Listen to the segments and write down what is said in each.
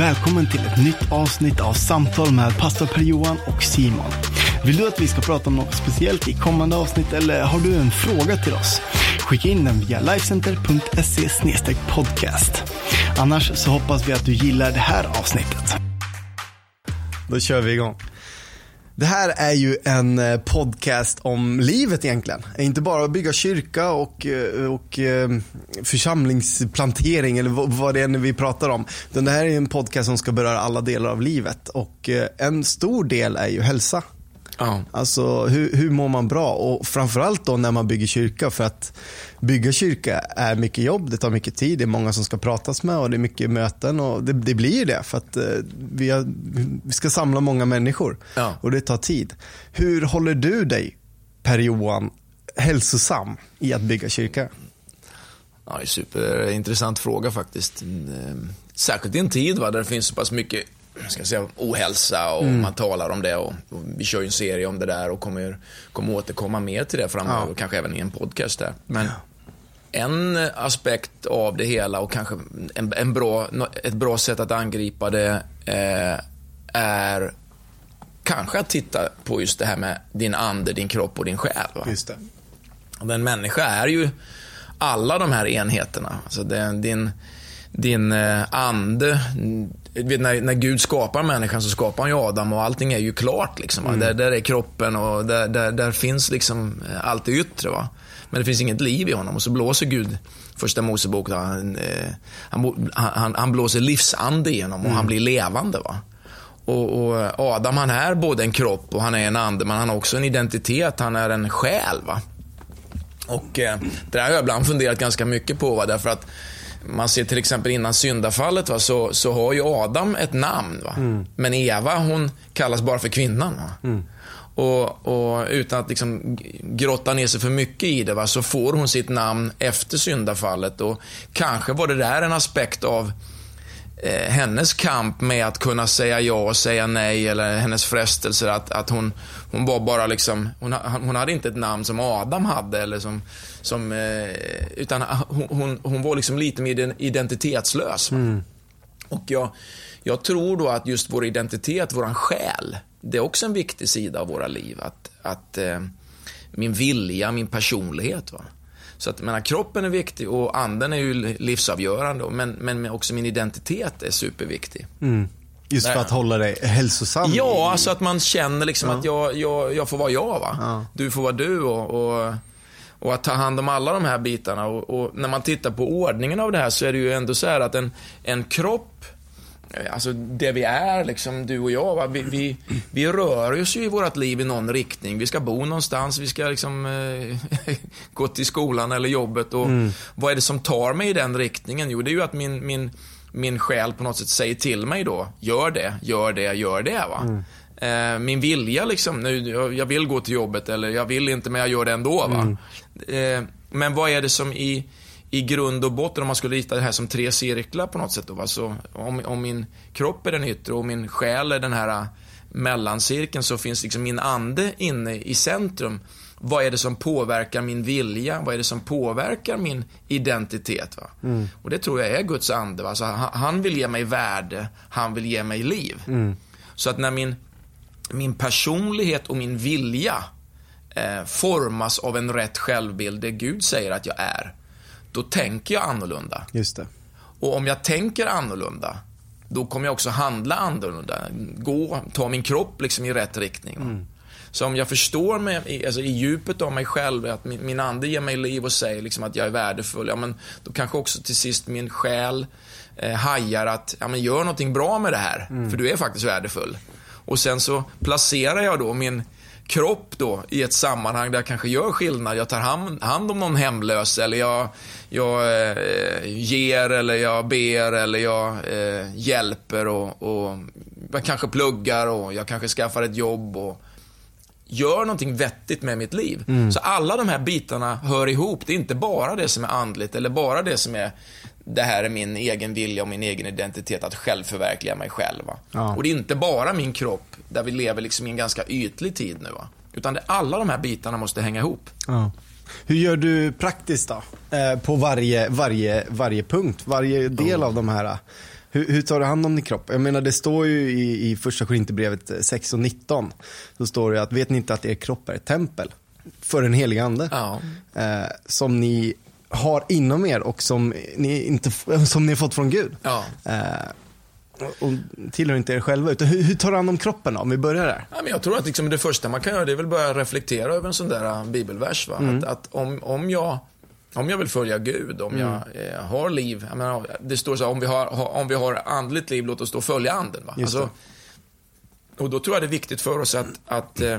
Välkommen till ett nytt avsnitt av Samtal med pastor Per-Johan och Simon. Vill du att vi ska prata om något speciellt i kommande avsnitt eller har du en fråga till oss? Skicka in den via livecenter.se podcast. Annars så hoppas vi att du gillar det här avsnittet. Då kör vi igång. Det här är ju en eh, podcast om livet egentligen. Inte bara att bygga kyrka och, eh, och eh, församlingsplantering eller vad det är vi pratar om. Utan det här är en podcast som ska beröra alla delar av livet. Och en stor del är ju hälsa. Ja. Alltså hur, hur mår man bra? Och framförallt då när man bygger kyrka för att bygga kyrka är mycket jobb, det tar mycket tid, det är många som ska pratas med och det är mycket möten och det, det blir det för att eh, vi, har, vi ska samla många människor ja. och det tar tid. Hur håller du dig, Per-Johan, hälsosam i att bygga kyrka? Ja, det är en superintressant fråga faktiskt. Eh, särskilt i en tid va, där det finns så pass mycket ska säga, ohälsa och mm. man talar om det. Och, och, vi kör ju en serie om det där och kommer, kommer återkomma mer till det framöver. Ja. Kanske även i en podcast där. Men ja. en aspekt av det hela och kanske en, en bra, ett bra sätt att angripa det eh, är kanske att titta på just det här med din ande, din kropp och din själ. Va? Just det. Och en människa är ju alla de här enheterna. Alltså det, din, din eh, ande, när, när Gud skapar människan så skapar han ju Adam och allting är ju klart. Liksom, mm. där, där är kroppen och där, där, där finns liksom eh, allt det yttre. Va? Men det finns inget liv i honom och så blåser Gud, första Mosebok, då, han, eh, han, han, han, blåser livsande i honom och mm. han blir levande. Va? Och, och, Adam han är både en kropp och han är en ande, men han har också en identitet, han är en själ. Va? Och eh, det där har jag ibland funderat ganska mycket på, va? därför att man ser till exempel innan syndafallet va, så, så har ju Adam ett namn. Va? Mm. Men Eva hon kallas bara för kvinnan. Va? Mm. Och, och, utan att liksom grotta ner sig för mycket i det va, så får hon sitt namn efter syndafallet. Och kanske var det där en aspekt av eh, hennes kamp med att kunna säga ja och säga nej eller hennes frestelser att, att hon, hon var bara liksom, hon, hon hade inte ett namn som Adam hade eller som, som eh, utan hon, hon, hon, var liksom lite mer identitetslös. Mm. Och jag, jag tror då att just vår identitet, våran själ, det är också en viktig sida av våra liv. Att, att eh, min vilja, min personlighet. Va? Så att, menar, kroppen är viktig och anden är ju livsavgörande, men, men också min identitet är superviktig. Mm. Just för att hålla dig hälsosam? Ja, alltså att man känner liksom ja. att jag, jag, jag får vara jag. Va? Ja. Du får vara du. Och, och, och, att ta hand om alla de här bitarna. Och, och, när man tittar på ordningen av det här så är det ju ändå så här att en, en kropp alltså det vi är, liksom, du och jag, va? Vi, vi, vi rör oss ju i vårt liv i någon riktning. Vi ska bo någonstans, vi ska liksom, eh, gå till skolan eller jobbet. Och mm. Vad är det som tar mig i den riktningen? Jo, det är ju att min, min, min själ på något sätt säger till mig då, gör det, gör det, gör det. Va? Mm. Eh, min vilja, liksom, nu, jag vill gå till jobbet eller jag vill inte men jag gör det ändå. Va? Mm. Eh, men vad är det som i i grund och botten, om man skulle rita det här som tre cirklar på något sätt. Då, alltså, om, om min kropp är den yttre och min själ är den här äh, mellancirkeln så finns liksom min ande inne i centrum. Vad är det som påverkar min vilja? Vad är det som påverkar min identitet? Mm. Och det tror jag är Guds ande. Alltså, han vill ge mig värde, han vill ge mig liv. Mm. Så att när min, min personlighet och min vilja eh, formas av en rätt självbild, det Gud säger att jag är, då tänker jag annorlunda. Just det. Och om jag tänker annorlunda, då kommer jag också handla annorlunda. Gå, ta min kropp liksom i rätt riktning. Mm. Så om jag förstår mig, alltså i djupet av mig själv, att min, min ande ger mig liv och säger liksom att jag är värdefull, ja, men då kanske också till sist min själ eh, hajar att, ja men gör någonting bra med det här, mm. för du är faktiskt värdefull. Och sen så placerar jag då min kropp då i ett sammanhang där jag kanske gör skillnad. Jag tar hand, hand om någon hemlös eller jag, jag eh, ger eller jag ber eller jag eh, hjälper och, och jag kanske pluggar och jag kanske skaffar ett jobb och gör någonting vettigt med mitt liv. Mm. Så alla de här bitarna hör ihop. Det är inte bara det som är andligt eller bara det som är det här är min egen vilja och min egen identitet att självförverkliga mig själv. Ja. Och det är inte bara min kropp, där vi lever liksom i en ganska ytlig tid nu. Va? Utan det, alla de här bitarna måste hänga ihop. Ja. Hur gör du praktiskt då? Eh, på varje, varje, varje punkt, varje del mm. av de här. Hur, hur, tar du hand om din kropp? Jag menar det står ju i, i första Korinthierbrevet 6 och 19. Då står det att vet ni inte att er kropp är ett tempel för den heliga ande? Ja. Eh, som ni har inom er och som ni, inte, som ni har fått från Gud. Ja. Eh, och tillhör inte er själva. Utan hur, hur tar du hand om kroppen då, om vi börjar där? Ja, men jag tror att liksom det första man kan göra det är väl börja reflektera över en sån där äh, bibelvers. Va? Mm. Att, att, om, om, jag, om jag vill följa Gud, om mm. jag eh, har liv. Jag menar, det står så här, om vi har, om vi har andligt liv, låt oss då följa anden. Va? Alltså, och då tror jag det är viktigt för oss att, att, eh,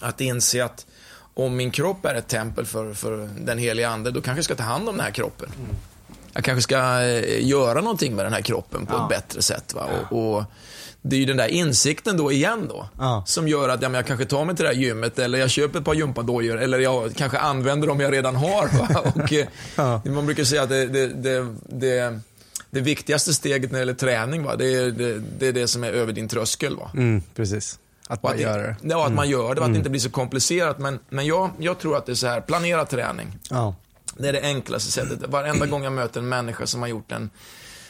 att inse att om min kropp är ett tempel för, för den heliga ande, då kanske jag ska ta hand om den här kroppen. Mm jag kanske ska eh, göra någonting med den här kroppen på ja. ett bättre sätt. Va? Ja. Och, och, det är ju den där insikten då igen då, ja. som gör att ja, men jag kanske tar mig till det här gymmet eller jag köper ett par gympadojor eller jag kanske använder dem jag redan har. Och, eh. Man brukar säga att det, det, det, det, det viktigaste steget när det gäller träning, va? Det, är, det, det är det som är över din tröskel. Va? Mm, precis. Att man att gör det. Ja, att man mm. gör det, att det mm. inte blir så komplicerat. Men, men jag, jag tror att det är så här, planera träning. Ja. Det är det enklaste sättet. Varenda gång jag möter en människa som har gjort en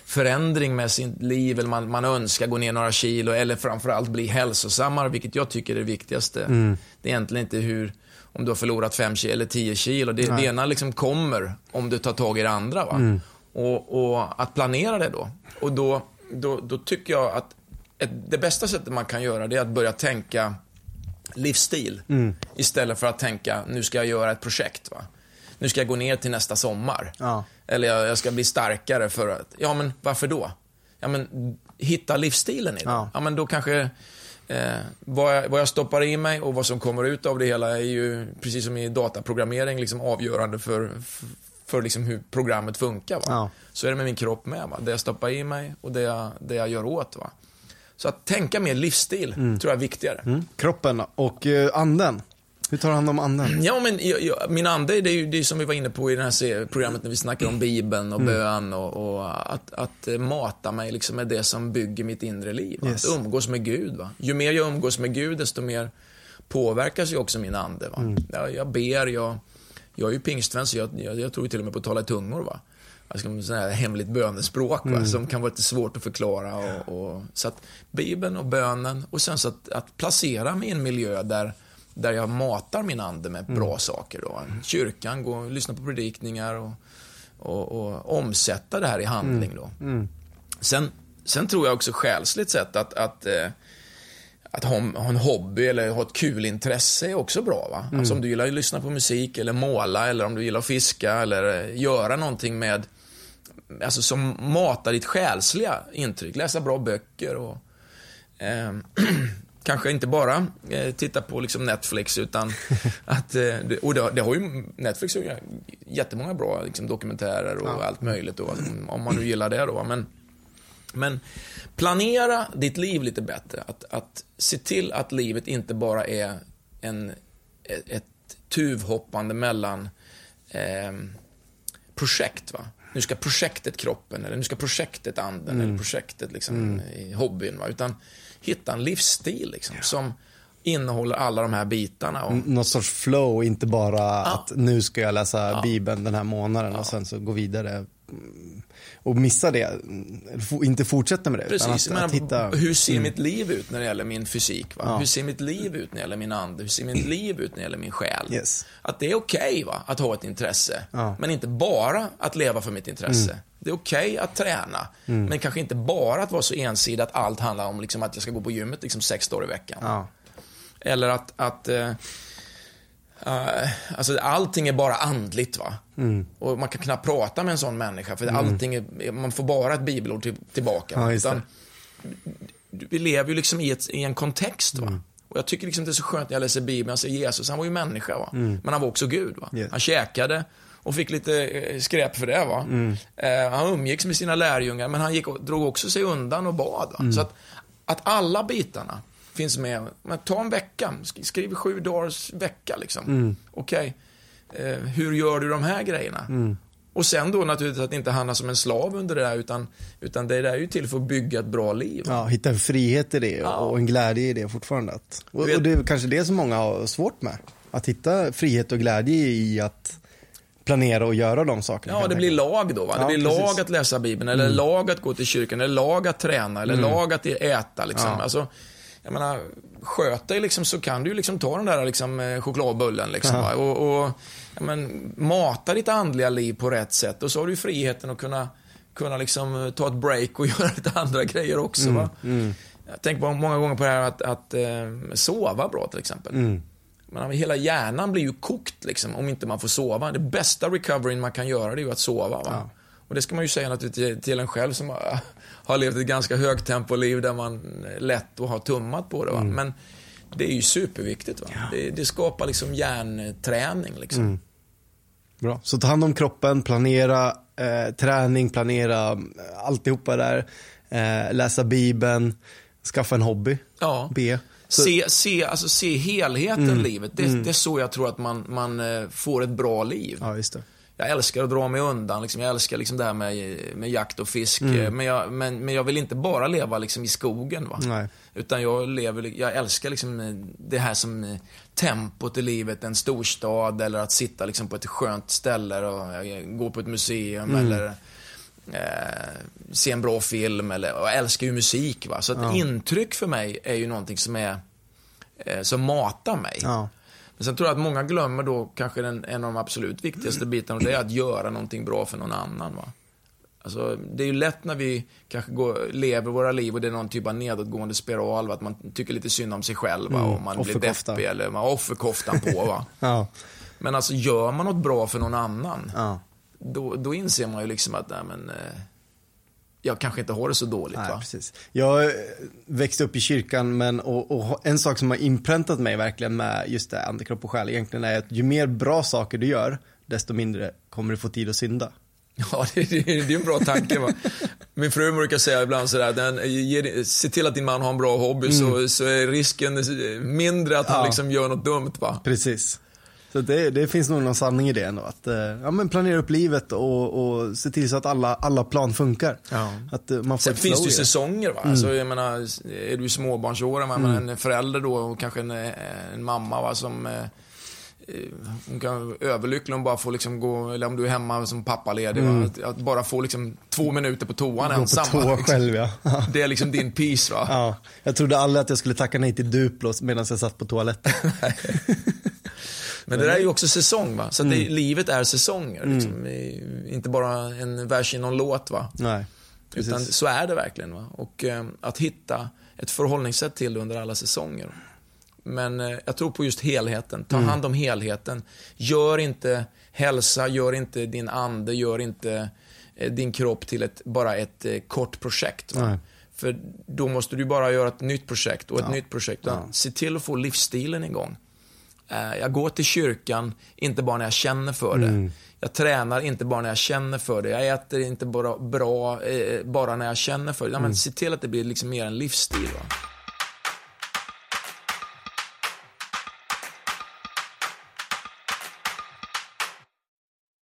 förändring med sitt liv, eller man, man önskar gå ner några kilo, eller framförallt bli hälsosammare, vilket jag tycker är det viktigaste. Mm. Det är egentligen inte hur, om du har förlorat 5 kilo eller 10 kilo. Det, det ena liksom kommer om du tar tag i det andra. Va? Mm. Och, och, att planera det då. Och då, då, då tycker jag att ett, det bästa sättet man kan göra, det är att börja tänka livsstil. Mm. Istället för att tänka, nu ska jag göra ett projekt. Va? nu ska jag gå ner till nästa sommar. Ja. Eller jag, jag, ska bli starkare för att, ja men varför då? Ja men hitta livsstilen i det. Ja. ja men då kanske eh, vad, jag, vad jag stoppar i mig och vad som kommer ut av det hela är ju, precis som i dataprogrammering, liksom avgörande för, för, för liksom hur programmet funkar. Va? Ja. Så är det med min kropp med. Va? Det jag stoppar i mig och det jag, det jag gör åt. Va? Så att tänka mer livsstil mm. tror jag är viktigare. Mm. Kroppen och eh, anden. Hur tar du hand om anden? Ja, men jag, jag, min ande, det är ju det som vi var inne på i det här programmet när vi snackade om Bibeln och mm. bön och, och, att, att mata mig liksom med det som bygger mitt inre liv. Yes. Att umgås med Gud. Va? Ju mer jag umgås med Gud, desto mer påverkas ju också min ande. Va? Mm. Jag, jag ber, jag, jag är ju pingstvän så jag, jag, jag tror till och med på att tala i tungor. Va? Alltså, sån här hemligt bönespråk mm. som kan vara lite svårt att förklara. Och, och, så att Bibeln och bönen och sen så att, att placera mig i en miljö där där jag matar min ande med bra mm. saker. Då. Kyrkan, gå och lyssna på predikningar och, och, och omsätta det här i handling. Då. Mm. mm. Sen, sen tror jag också själsligt sett att, att, eh, att ha, ha, en hobby eller ha ett kul intresse är också bra. Va? Mm. Alltså om du gillar att lyssna på musik eller måla eller om du gillar att fiska eller eh, göra någonting med Alltså som matar ditt själsliga intryck. Läsa bra böcker och eh, kanske inte bara eh, titta på liksom Netflix utan att, eh, och det, det, har ju, Netflix har ju jättemånga bra liksom, dokumentärer och ja. allt möjligt då, om man nu gillar det då. Men, men planera ditt liv lite bättre. Att, att se till att livet inte bara är en, ett tuvhoppande mellan eh, projekt. Va? Nu ska projektet kroppen, eller nu ska projektet anden, mm. eller projektet liksom, mm. hobbyn. Va? Utan hitta en livsstil liksom, ja. som innehåller alla de här bitarna. Och... Någon sorts flow, inte bara ja. att nu ska jag läsa ja. Bibeln den här månaden och sen så gå vidare och missa det, inte fortsätta med det. Precis, att, att hitta... hur ser mm. mitt liv ut när det gäller min fysik? Ja. Hur ser mitt liv ut när det gäller min ande? Hur ser mitt liv ut när det gäller min själ? Yes. Att det är okej okay, att ha ett intresse, ja. men inte bara att leva för mitt intresse. Mm. Det är okej okay att träna, mm. men kanske inte bara att vara så ensidig att allt handlar om liksom, att jag ska gå på gymmet liksom, sex dagar i veckan. Ja. Eller att, att uh, Uh, alltså allting är bara andligt va. Mm. Och man kan knappt prata med en sån människa för mm. allting är, man får bara ett bibelord till, tillbaka. Ja, Utan, vi lever ju liksom i, ett, i en kontext va. Mm. Och jag tycker liksom det är så skönt när jag läser Bibeln, jag ser Jesus, han var ju människa va. Mm. Men han var också Gud va. Yeah. Han käkade och fick lite eh, skräp för det va. Uh, han umgicks med sina lärjungar men han gick och, drog också sig undan och bad. Mm. Så att, att alla bitarna finns med. Men ta en vecka, skriv sju dagars vecka liksom. Mm. Okej, okay. eh, hur gör du de här grejerna? Mm. Och sen då naturligtvis att inte hamna som en slav under det där, utan, utan det är ju till för att bygga ett bra liv. Ja, hitta en frihet i det ja. och en glädje i det fortfarande. Och, och det är kanske det som många har svårt med. Att hitta frihet och glädje i att planera och göra de sakerna. Ja, det blir lag då. Va? Det blir precis. lag att läsa Bibeln, eller mm. lag att gå till kyrkan, eller lag att träna, eller mm. lag att äta. Liksom. Ja. Alltså, jag menar, sköt dig liksom, så kan du liksom ta den där liksom, eh, chokladbullen. Liksom, och, och ja, men, mata ditt andliga liv på rätt sätt. Och så har du friheten att kunna, kunna liksom, eh, ta ett break och göra lite andra grejer också. Mm. Mm. Jag tänker många gånger på det här att, att eh, sova bra till exempel. Mm. Men hela hjärnan blir ju kokt liksom, om inte man får sova. Det bästa recoveryn man kan göra det är ju att sova. Va? Ja. Och det ska man ju säga naturligtvis till en själv som har, har levt ett ganska högtempoliv där man lätt och har tummat på det. Va? Mm. Men det är ju superviktigt. Va? Ja. Det, det, skapar liksom hjärnträning. Liksom. Mm. Bra. Så ta hand om kroppen, planera eh, träning, planera alltihopa där. Eh, läsa Bibeln, skaffa en hobby. Ja. B. Se, se, alltså, se helheten mm. i livet. Det, mm. det, är så jag tror att man, man eh, får ett bra liv. Ja, just det. Jag älskar att dra mig undan. Liksom. Jag älskar liksom det här med, med jakt och fisk. Mm. Men, jag, men, men jag vill inte bara leva liksom i skogen. Va? Nej. Utan jag, lever, jag älskar liksom det här som tempot i livet, en storstad eller att sitta liksom på ett skönt ställe och gå på ett museum mm. eller eh, se en bra film. Eller, jag älskar ju musik. Va? Så att ja. intryck för mig är ju någonting som, är, eh, som matar mig. Ja. Men sen tror jag att många glömmer då kanske den, en av de absolut viktigaste bitarna och det är att göra någonting bra för någon annan. Va? Alltså, det är ju lätt när vi kanske går, lever våra liv och det är någon typ av nedåtgående spiral, va? att man tycker lite synd om sig själv va? Mm, och man blir deppig eller man har offerkoftan på. Va? ja. Men alltså gör man något bra för någon annan, ja. då, då inser man ju liksom att, nej men, eh, jag kanske inte har det så dåligt. Nej, va? Precis. Jag eh, växte upp i kyrkan men, och, och, en sak som har inpräntat mig verkligen med just det, ande, kropp och själ egentligen är att ju mer bra saker du gör, desto mindre kommer du få tid att synda. Ja, det, det, det är en bra tanke. Va? Min fru brukar säga ibland sådär, den, ge, se till att din man har en bra hobby mm. så, så är risken mindre att han ja. liksom gör något dumt. Va? Precis. Så det, det, finns nog någon sanning i det ändå. Att eh, ja, men planera upp livet och, och se till så att alla, alla plan funkar. Ja. Att eh, man får Sen finns det ju säsonger. Va? Mm. Alltså, jag menar, är du i småbarnsåren, mm. en förälder då och kanske en, eh, en mamma va, som hon kan vara överlycklig om bara får liksom gå, eller om du är hemma som pappaledig. Mm. Att, att, bara få liksom två minuter på toan gå ensam. På toa liksom. själv ja. Det är liksom din peace va. Ja. Jag trodde aldrig att jag skulle tacka nej till Duplo medan jag satt på toaletten. Men det där är ju också säsong va. Så mm. det, livet är säsonger. Mm. Liksom. Inte bara en vers i någon låt va. Nej. Utan så är det verkligen. Va? Och eh, att hitta ett förhållningssätt till det under alla säsonger. Men eh, jag tror på just helheten. Ta mm. hand om helheten. Gör inte hälsa, gör inte din ande, gör inte eh, din kropp till ett, bara ett eh, kort projekt. För då måste du bara göra ett nytt projekt och ett ja. nytt projekt. Ja. Se till att få livsstilen igång. Eh, jag går till kyrkan, inte bara när jag känner för det. Mm. Jag tränar inte bara när jag känner för det. Jag äter inte bara bra eh, bara när jag känner för det. Ja, men mm. Se till att det blir liksom mer en livsstil. Va?